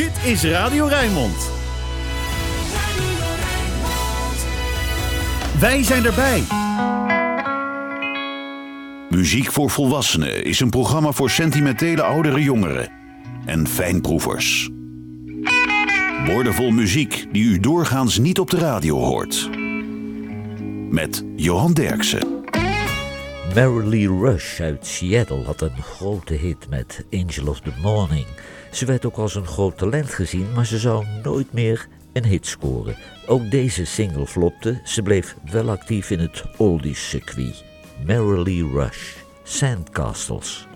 Dit is Radio Rijnmond. Wij zijn erbij. Muziek voor Volwassenen is een programma voor sentimentele oudere jongeren en fijnproevers. Woordenvol muziek die u doorgaans niet op de radio hoort. Met Johan Derksen. Marilee Rush uit Seattle had een grote hit met Angel of the Morning. Ze werd ook als een groot talent gezien, maar ze zou nooit meer een hit scoren. Ook deze single flopte, ze bleef wel actief in het oldies circuit. Marilee Rush, Sandcastles.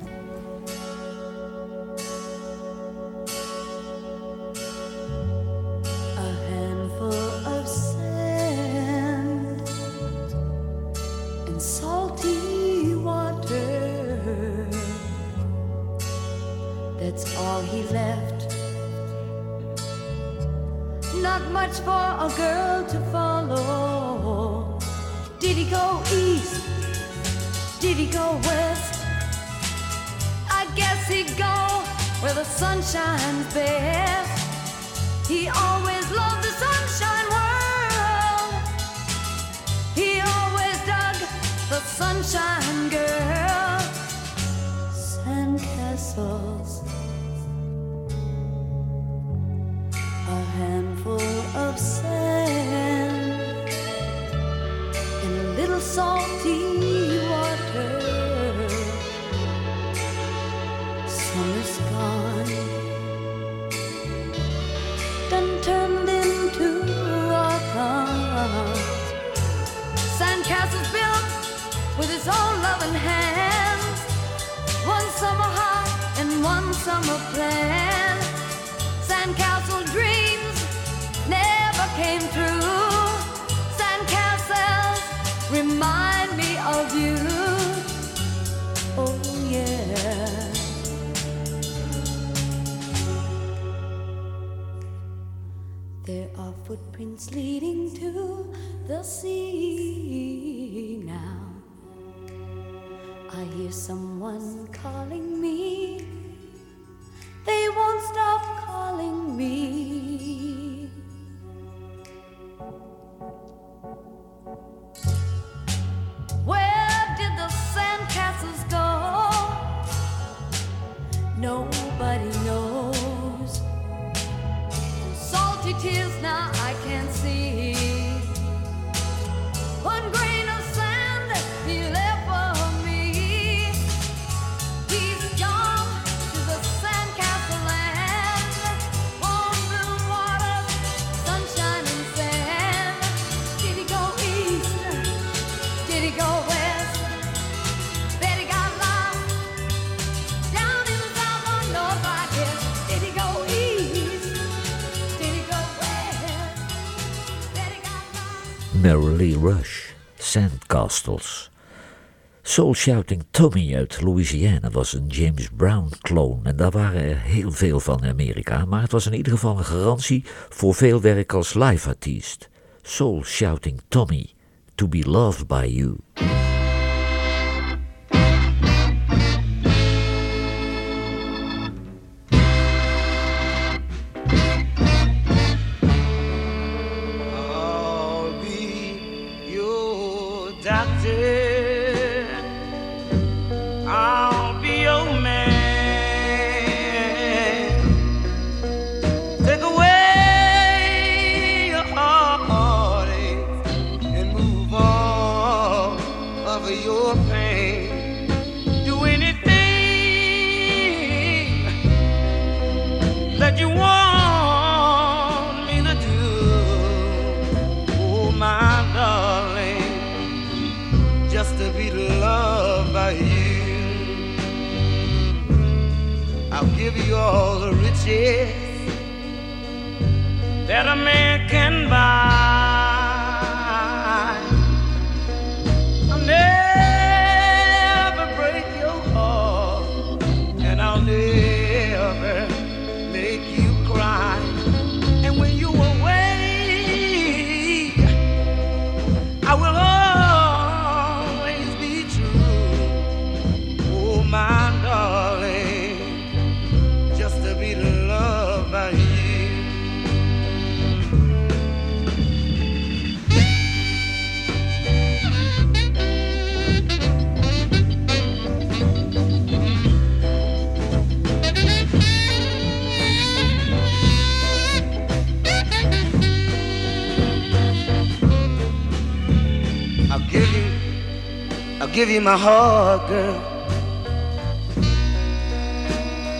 Salty leading to the sea now. I hear someone calling me. Marilee Rush, Sandcastles. Soul Shouting Tommy uit Louisiana was een James Brown clone en daar waren er heel veel van in Amerika, maar het was in ieder geval een garantie voor veel werk als live artiest. Soul Shouting Tommy, To Be Loved By You. Riches that a man can buy. Give you my heart, girl,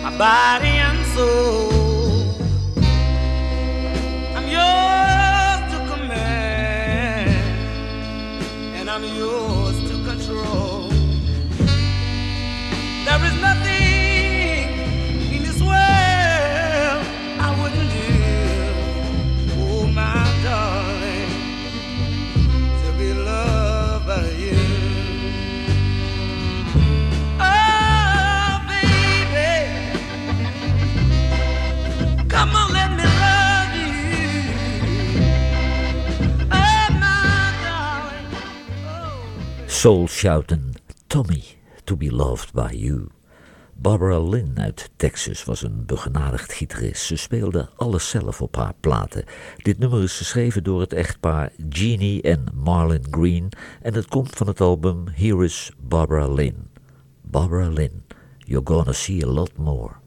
my body and soul. I'm yours to command, and I'm yours Soul shouten Tommy to be loved by you. Barbara Lynn uit Texas was een begenadigd gitarist. Ze speelde alles zelf op haar platen. Dit nummer is geschreven door het echtpaar Jeannie en Marlon Green en het komt van het album Here is Barbara Lynn. Barbara Lynn, you're gonna see a lot more.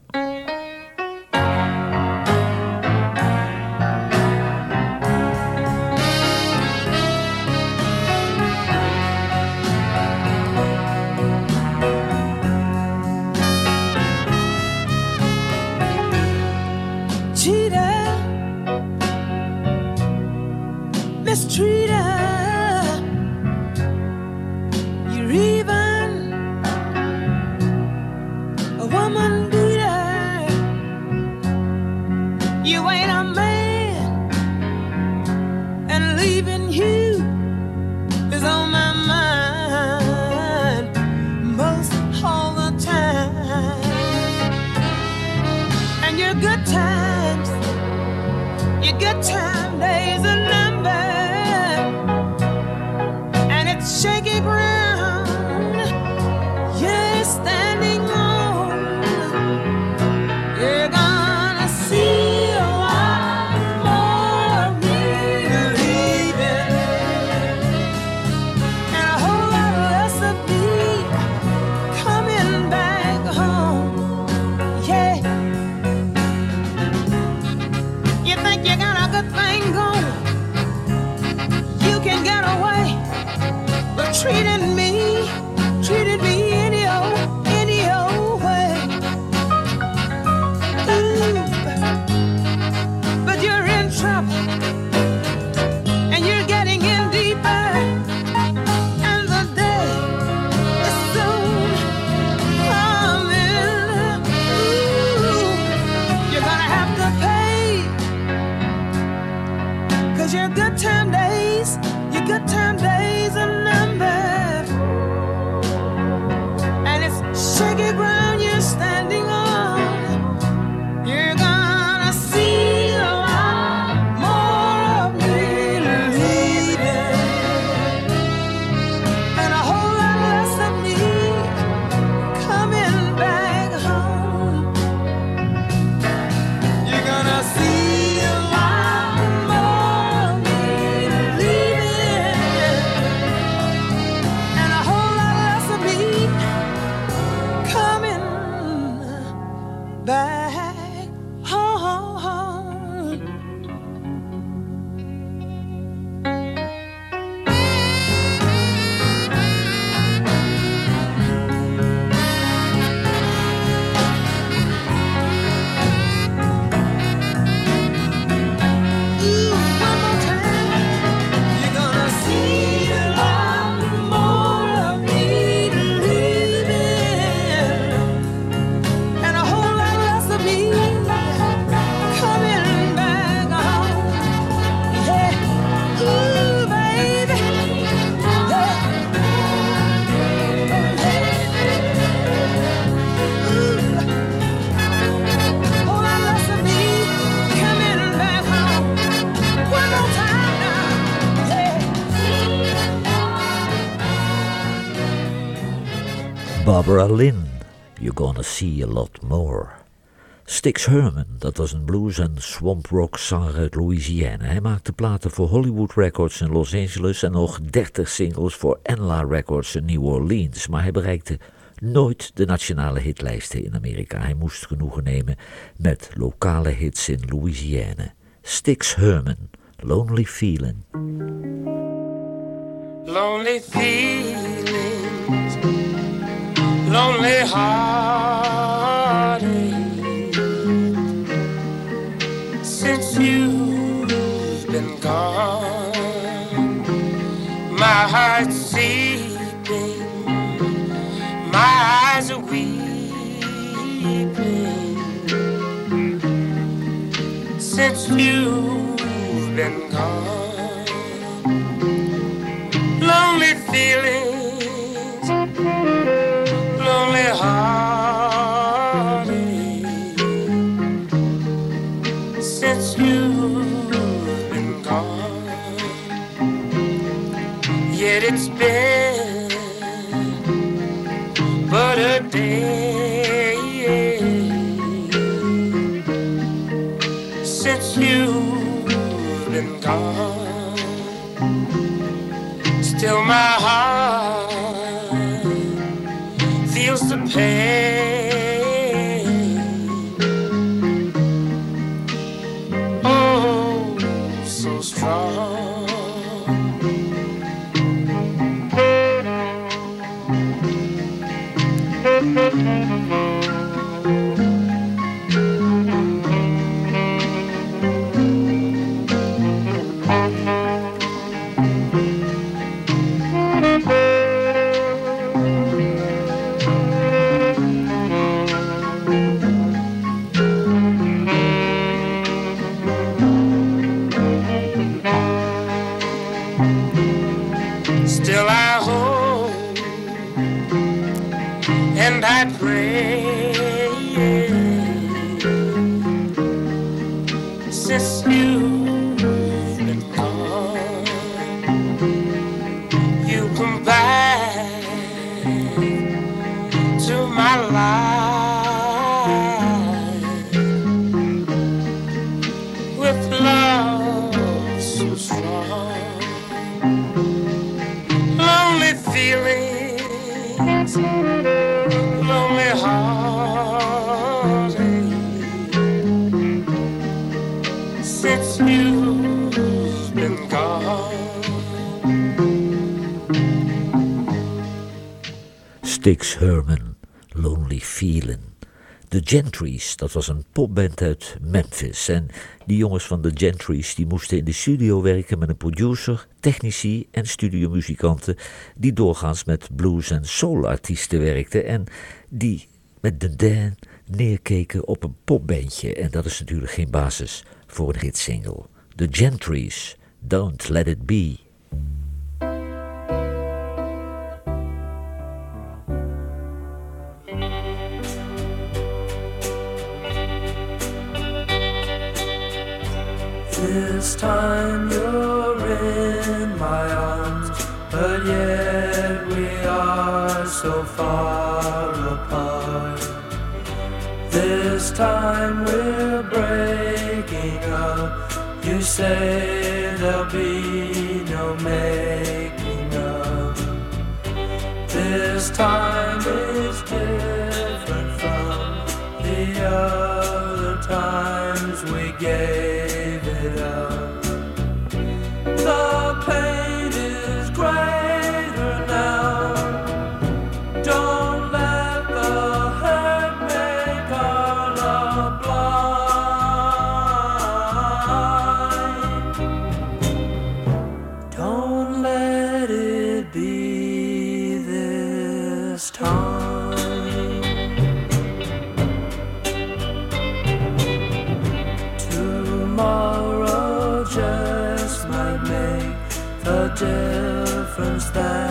Barbara Lynn, you're gonna see a lot more. Stix Herman, dat was een blues- en swamp rock zanger uit Louisiana. Hij maakte platen voor Hollywood Records in Los Angeles en nog 30 singles voor Enla Records in New Orleans. Maar hij bereikte nooit de nationale hitlijsten in Amerika. Hij moest genoegen nemen met lokale hits in Louisiana. Stix Herman, Lonely Feeling. lonely feeling lonely heartache since you've been gone. My heart's seeping, my eyes are weeping since you've been gone. Lonely feelings, heartache since you've been gone. Yet it's been but a day since you've been gone. Still, my feels Since been gone. Styx Herman, Lonely Feelin'. De Gentrys, dat was een popband uit Memphis. En die jongens van de Gentrys die moesten in de studio werken met een producer, technici en studiomuzikanten die doorgaans met blues- en soul-artiesten werkten en die met de Dan neerkeken op een popbandje. En dat is natuurlijk geen basis voor een hitsingle. The Gentrys, Don't Let It Be. This time you're in my arms, but yet we are so far apart. This time we're up. You say there'll be no making up. This time is different from the other times difference that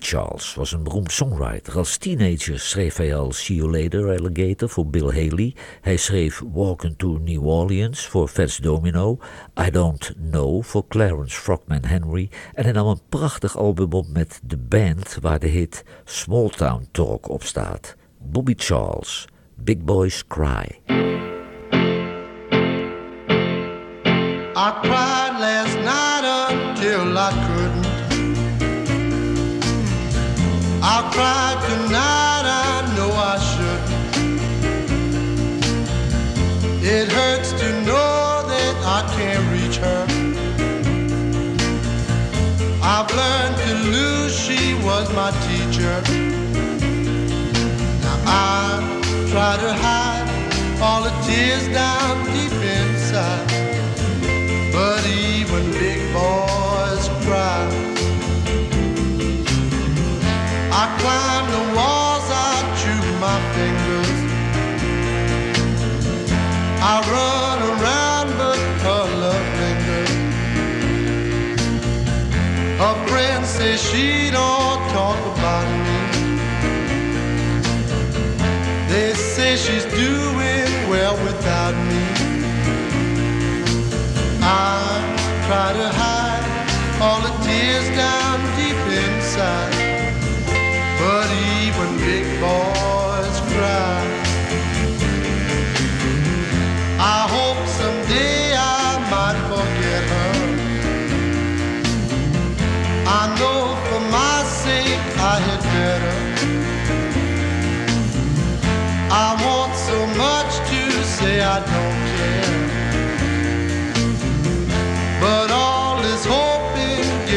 Charles was een beroemd songwriter. Als teenager schreef hij al See You Later Alligator voor Bill Haley. Hij schreef Walking to New Orleans voor Fats Domino. I Don't Know voor Clarence Frogman Henry. En hij nam een prachtig album op met de band waar de hit Small Town Talk op staat. Bobby Charles, Big Boys Cry. Cry tonight, I know I shouldn't. It hurts to know that I can't reach her. I've learned to lose, she was my try to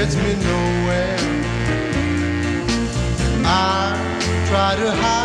gets me nowhere. I try to hide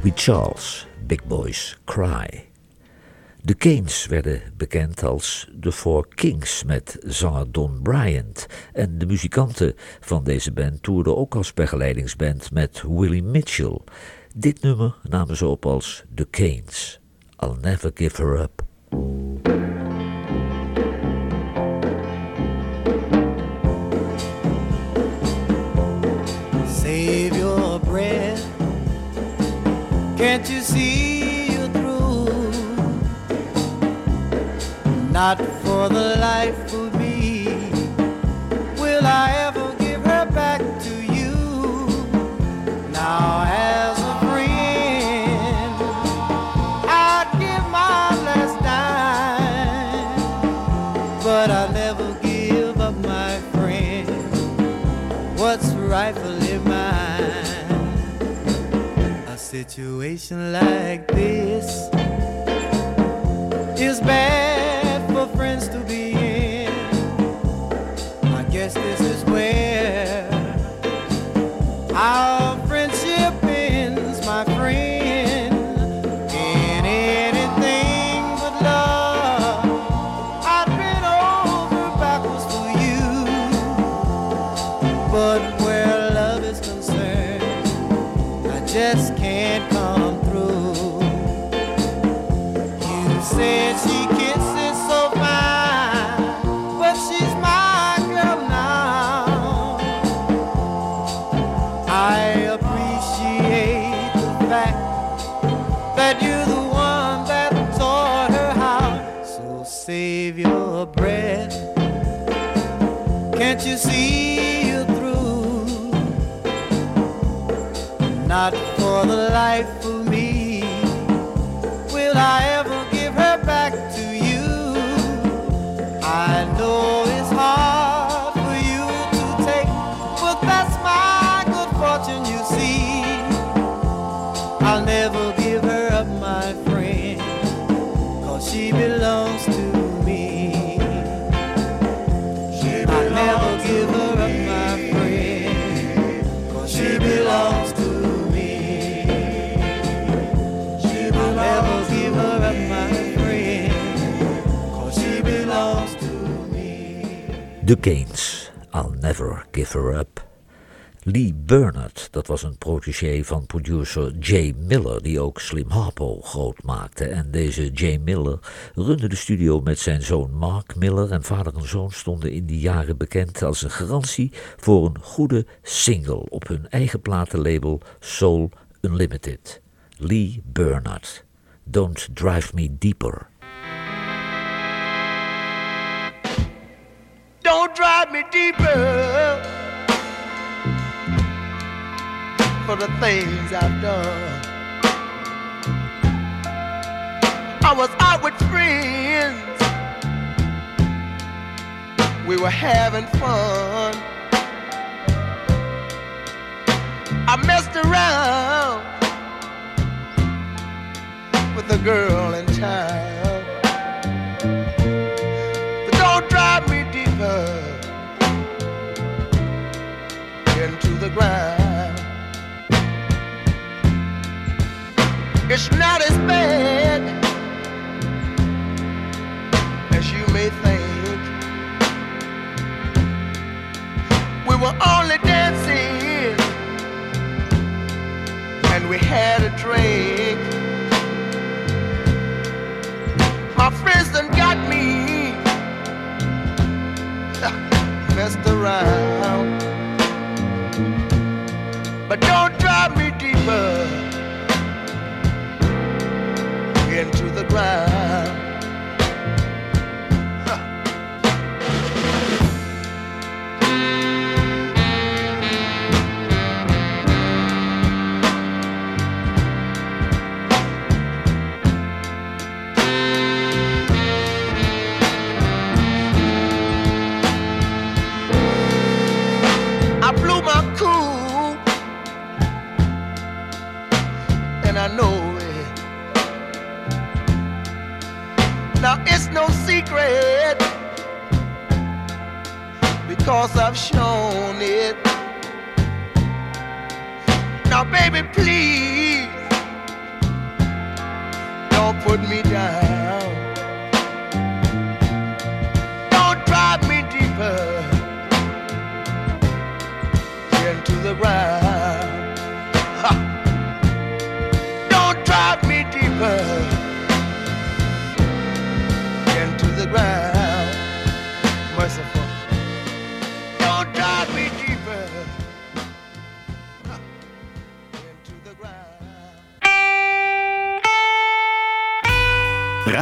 Bobby Charles, Big Boys Cry. De Canes werden bekend als de Four Kings met zanger Don Bryant. En de muzikanten van deze band toerden ook als begeleidingsband met Willie Mitchell. Dit nummer namen ze op als The Canes. I'll never give her up. Can't you see you're through? Not for the life of me will I situation like this. Is bad for friends to be life The Gaines, I'll Never Give Her Up. Lee Bernard, dat was een protégé van producer Jay Miller, die ook Slim Harpo groot maakte. En deze Jay Miller runde de studio met zijn zoon Mark Miller. En vader en zoon stonden in die jaren bekend als een garantie voor een goede single op hun eigen platenlabel Soul Unlimited. Lee Bernard, Don't Drive Me Deeper. Me deeper for the things I've done. I was out with friends, we were having fun. I messed around with a girl in town. Ground. It's not as bad as you may think. We were only dancing and we had a drink. My friends done got me messed around. But don't drive me deeper into the ground.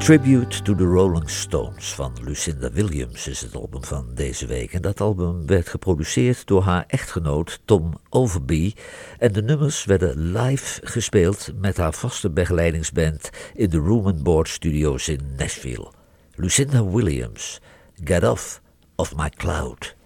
Tribute to the Rolling Stones van Lucinda Williams is het album van deze week. En dat album werd geproduceerd door haar echtgenoot Tom Overby. En de nummers werden live gespeeld met haar vaste begeleidingsband in de Room and Board Studios in Nashville. Lucinda Williams, Get Off of My Cloud.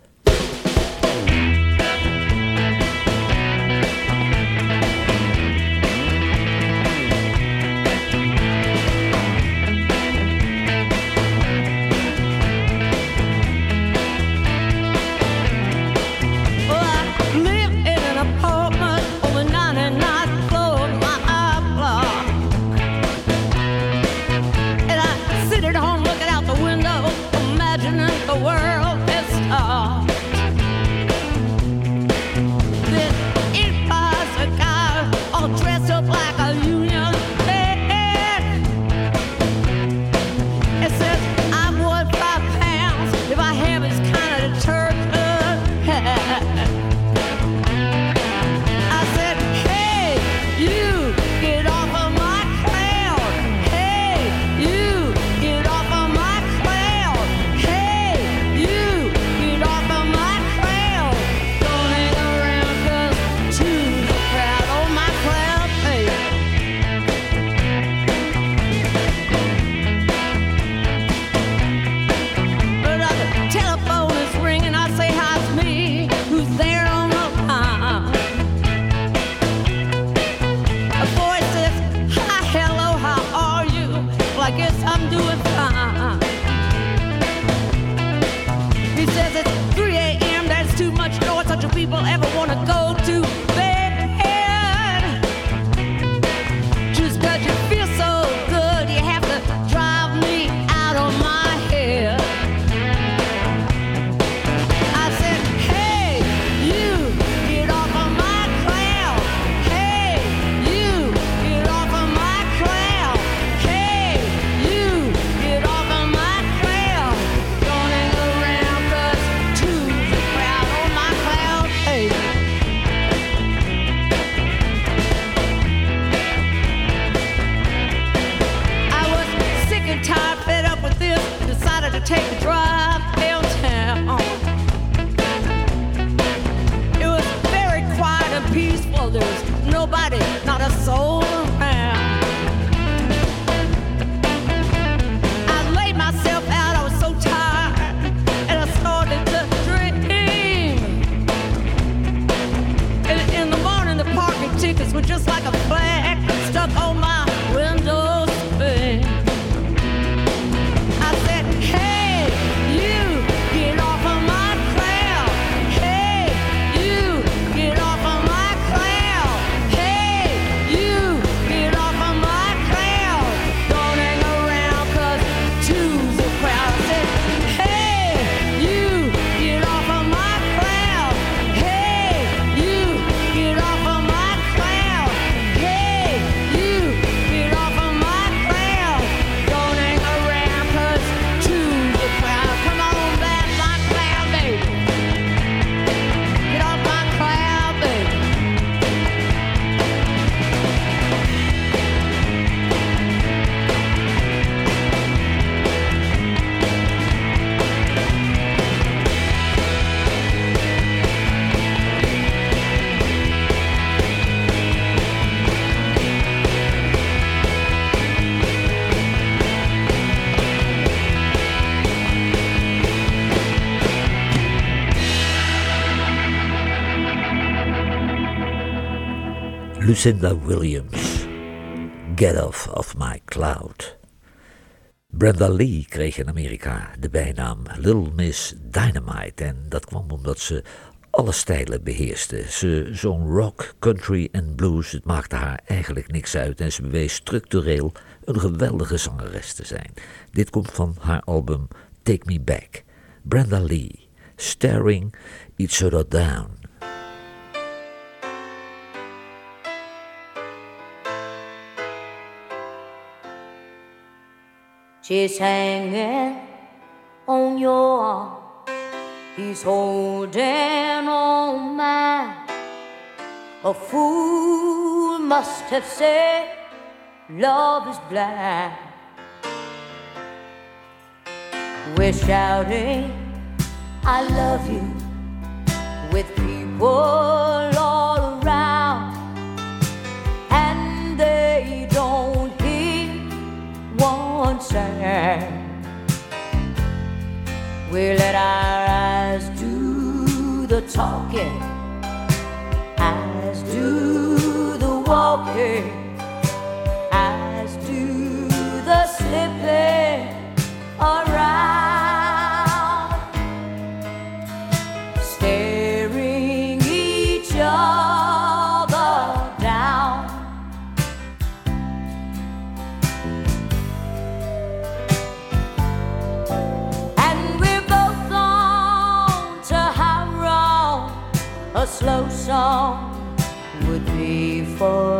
Lucinda Williams. Get off of my cloud. Brenda Lee kreeg in Amerika de bijnaam Little Miss Dynamite. En dat kwam omdat ze alle stijlen beheerste. Ze zong rock, country en blues. Het maakte haar eigenlijk niks uit en ze bewees structureel een geweldige zangeres te zijn. Dit komt van haar album Take Me Back. Brenda Lee, Staring It So Down. She's hanging on your arm. He's holding on mine. A fool must have said love is blind. We're shouting, I love you with people We let our eyes do the talking, eyes do the walking. song would be for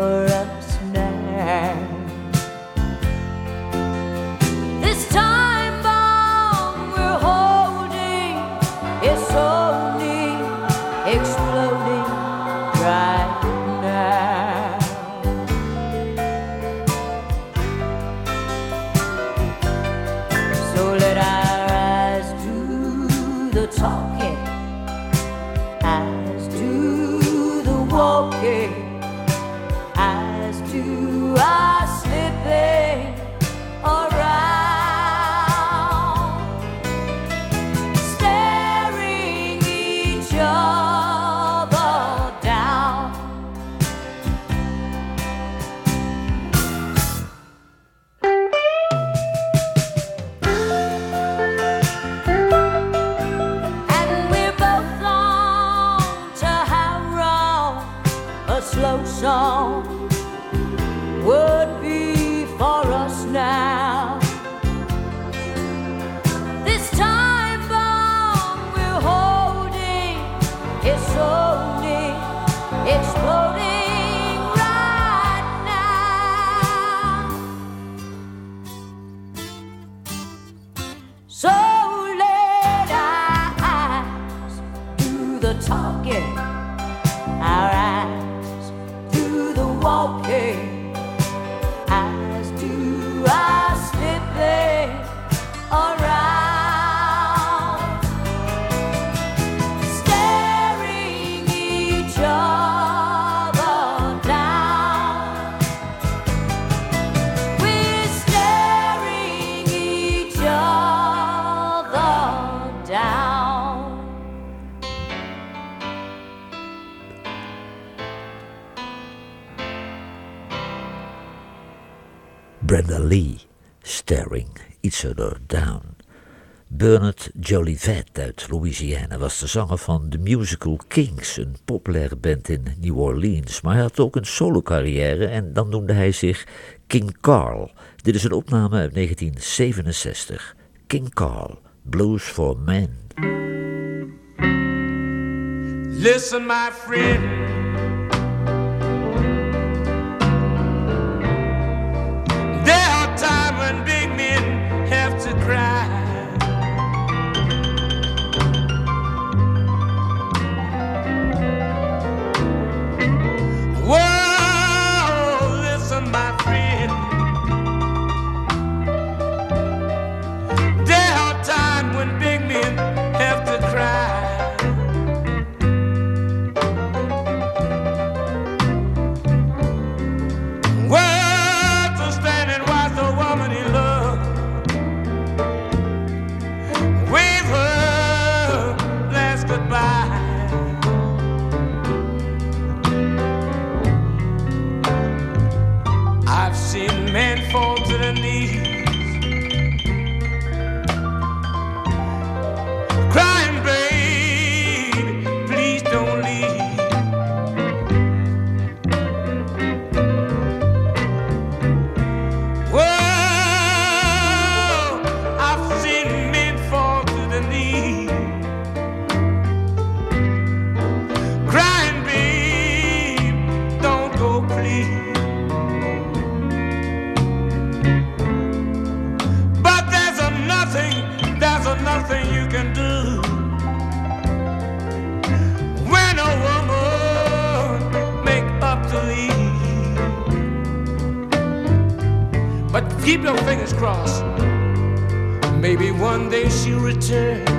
Down. Bernard Jolivet uit Louisiana was de zanger van The Musical Kings, een populaire band in New Orleans. Maar hij had ook een solocarrière en dan noemde hij zich King Carl. Dit is een opname uit 1967. King Carl, Blues for Men. Listen, my friend. To cry. She'll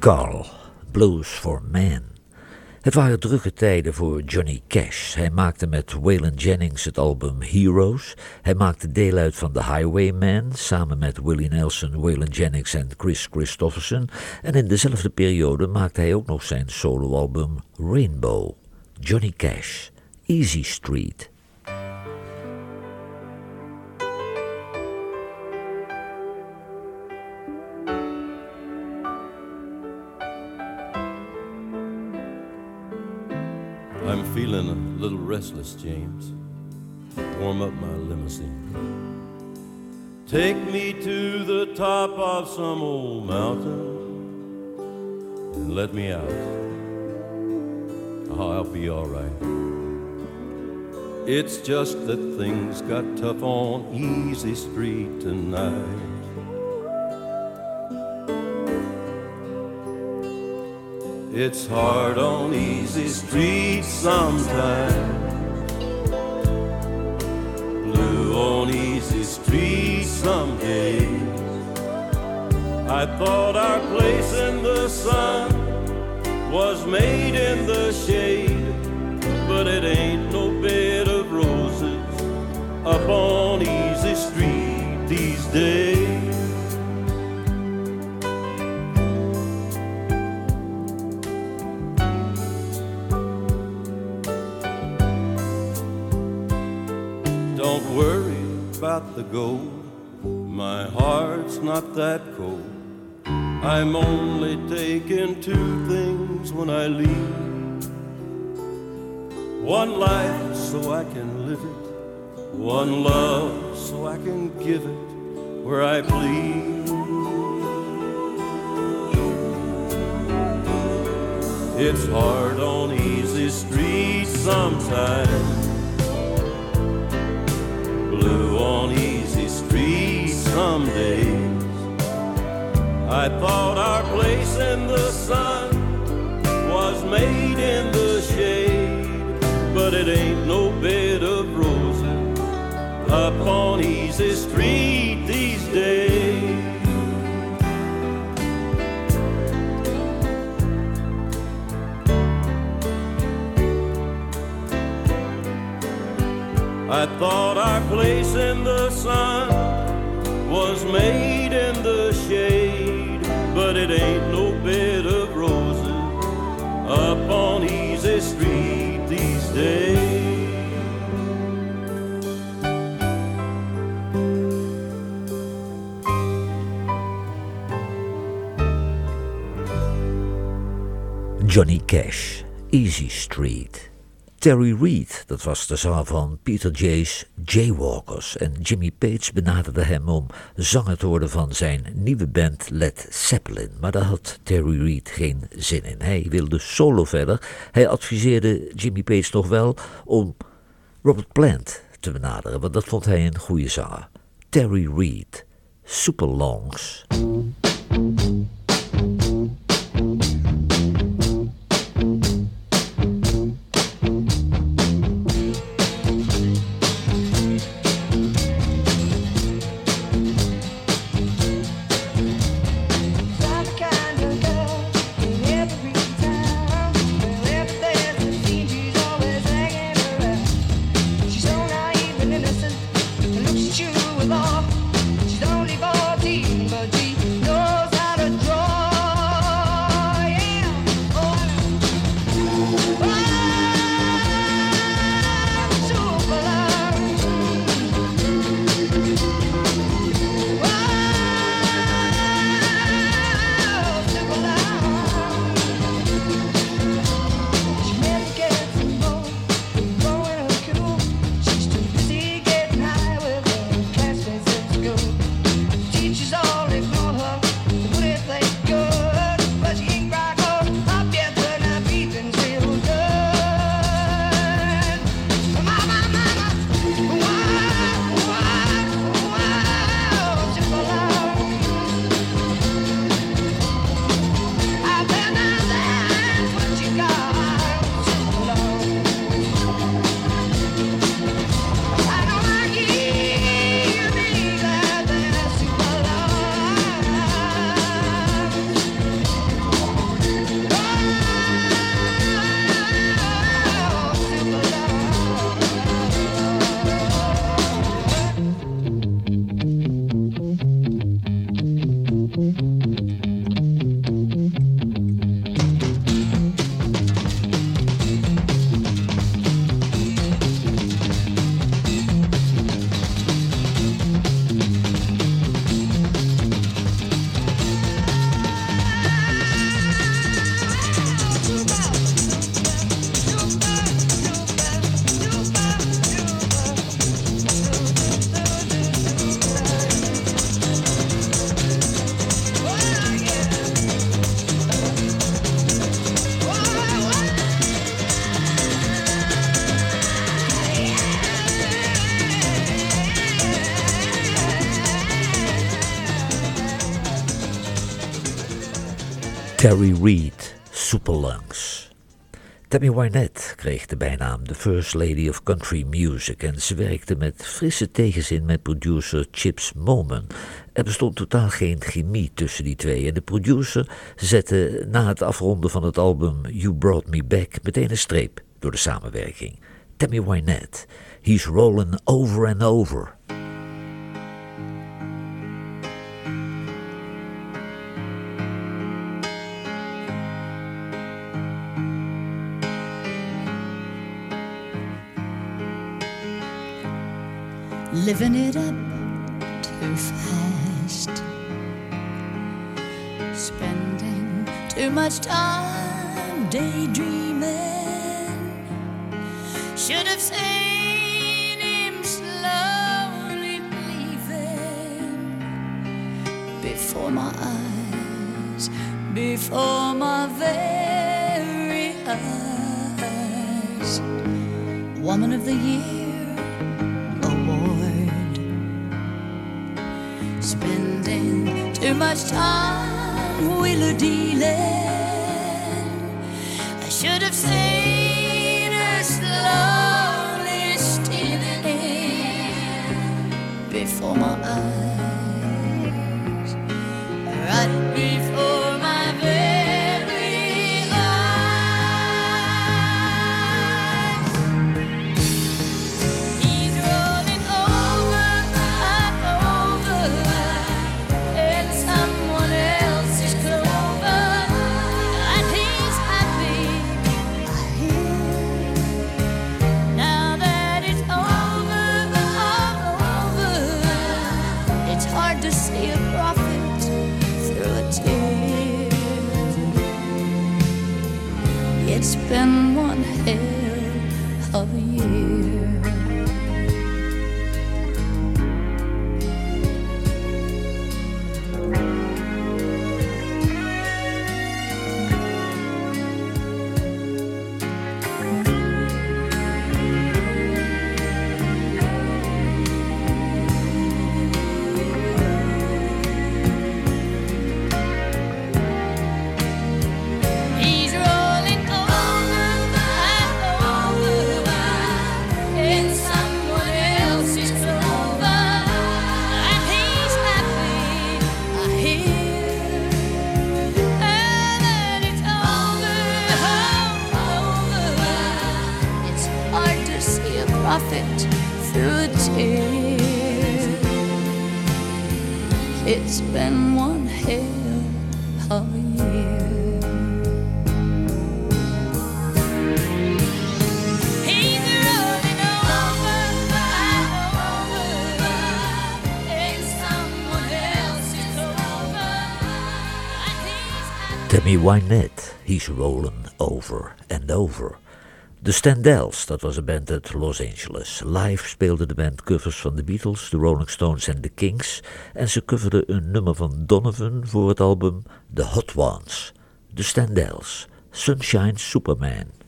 Carl, Blues for Men. Het waren drukke tijden voor Johnny Cash. Hij maakte met Waylon Jennings het album Heroes. Hij maakte deel uit van The Highwayman samen met Willie Nelson, Waylon Jennings en Chris Christofferson. En in dezelfde periode maakte hij ook nog zijn soloalbum Rainbow. Johnny Cash, Easy Street. I'm feeling a little restless, James. Warm up my limousine. Take me to the top of some old mountain and let me out. I'll be all right. It's just that things got tough on Easy Street tonight. It's hard on easy streets sometimes. Blue on easy streets some days. I thought our place in the sun was made in the shade, but it ain't no bed of roses up on easy street. Don't about the gold. My heart's not that cold. I'm only taking two things when I leave. One life so I can live it. One love so I can give it where I please. It's hard on easy streets sometimes. Blue on easy streets some days. I thought our place in the sun was made in the shade, but it ain't no bed of roses up on easy street these days. I thought our place in the sun was made in the shade, but it ain't no bed of roses up on easy street these days. Johnny Cash, Easy Street. Terry Reid, dat was de zanger van Peter Jay's Jaywalkers. En Jimmy Page benaderde hem om zanger te worden van zijn nieuwe band Led Zeppelin. Maar daar had Terry Reid geen zin in. Hij wilde solo verder. Hij adviseerde Jimmy Page nog wel om Robert Plant te benaderen, want dat vond hij een goede zanger. Terry Reid, Super Longs. Terry Reid, Superlungs. Tammy Wynette kreeg de bijnaam The First Lady of Country Music en ze werkte met frisse tegenzin met producer Chips Moman. Er bestond totaal geen chemie tussen die twee en de producer zette na het afronden van het album You Brought Me Back meteen een streep door de samenwerking. Tammy Wynette, He's Rolling Over and Over. Living it up too fast, spending too much time daydreaming. Should have seen him slowly leaving before my eyes, before my very eyes. Woman of the Year too much time wheeler dealing. I should have seen her slowly stealing in before my Wynette, He's Rolling Over and Over. De Standells, dat was een band uit Los Angeles. Live speelde de band covers van de Beatles, de Rolling Stones en de Kings. En ze coverden een nummer van Donovan voor het album The Hot Ones. De Standells, Sunshine Superman.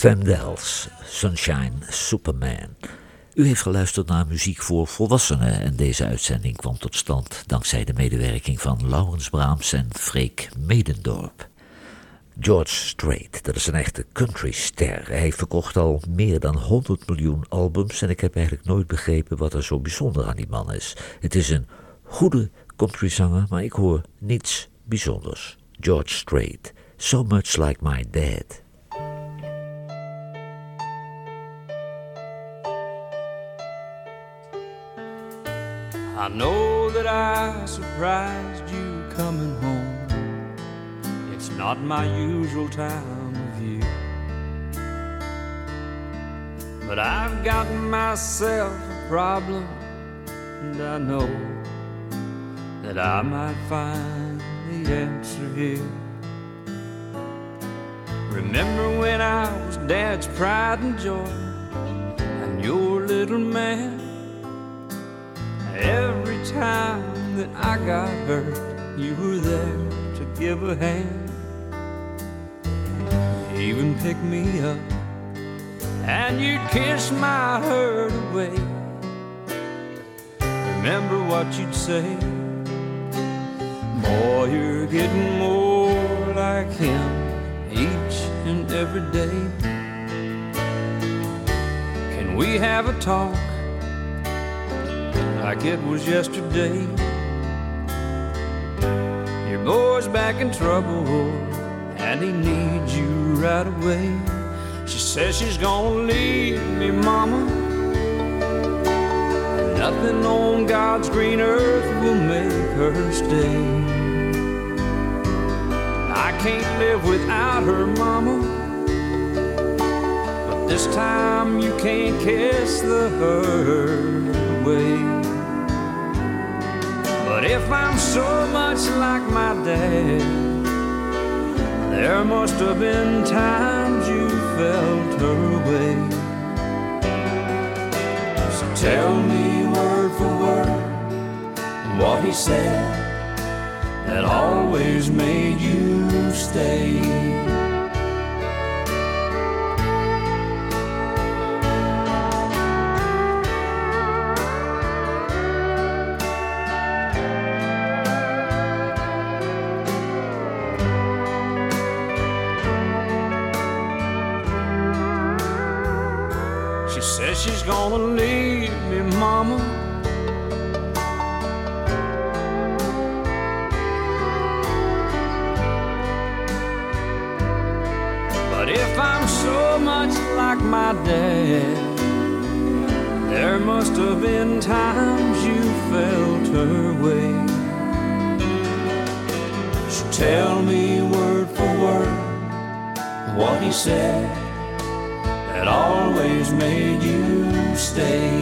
Stemdells, Sunshine Superman. U heeft geluisterd naar muziek voor volwassenen en deze uitzending kwam tot stand dankzij de medewerking van Laurens Braams en Freek Medendorp. George Strait, dat is een echte countryster. Hij verkocht al meer dan 100 miljoen albums en ik heb eigenlijk nooit begrepen wat er zo bijzonder aan die man is. Het is een goede countryzanger, maar ik hoor niets bijzonders. George Strait, So Much Like My Dad. Know that I surprised you coming home. It's not my usual time of year. But I've got myself a problem, and I know that I might find the answer here. Remember when I was Dad's pride and joy, and your little man? Time that I got hurt, you were there to give a hand. You even picked me up, and you'd kiss my hurt away. Remember what you'd say? Boy, you're getting more like him each and every day. Can we have a talk? Like it was yesterday. Your boy's back in trouble, and he needs you right away. She says she's gonna leave me, mama. Nothing on God's green earth will make her stay. I can't live without her, mama. But this time you can't kiss the hurt But if I'm so much like my dad, there must have been times you felt her way. So tell me word for word what he said that always made you stay. She's leave me, mama. But if I'm so much like my dad, there must have been times you felt her way. So tell me word for word what he said that always made you stay.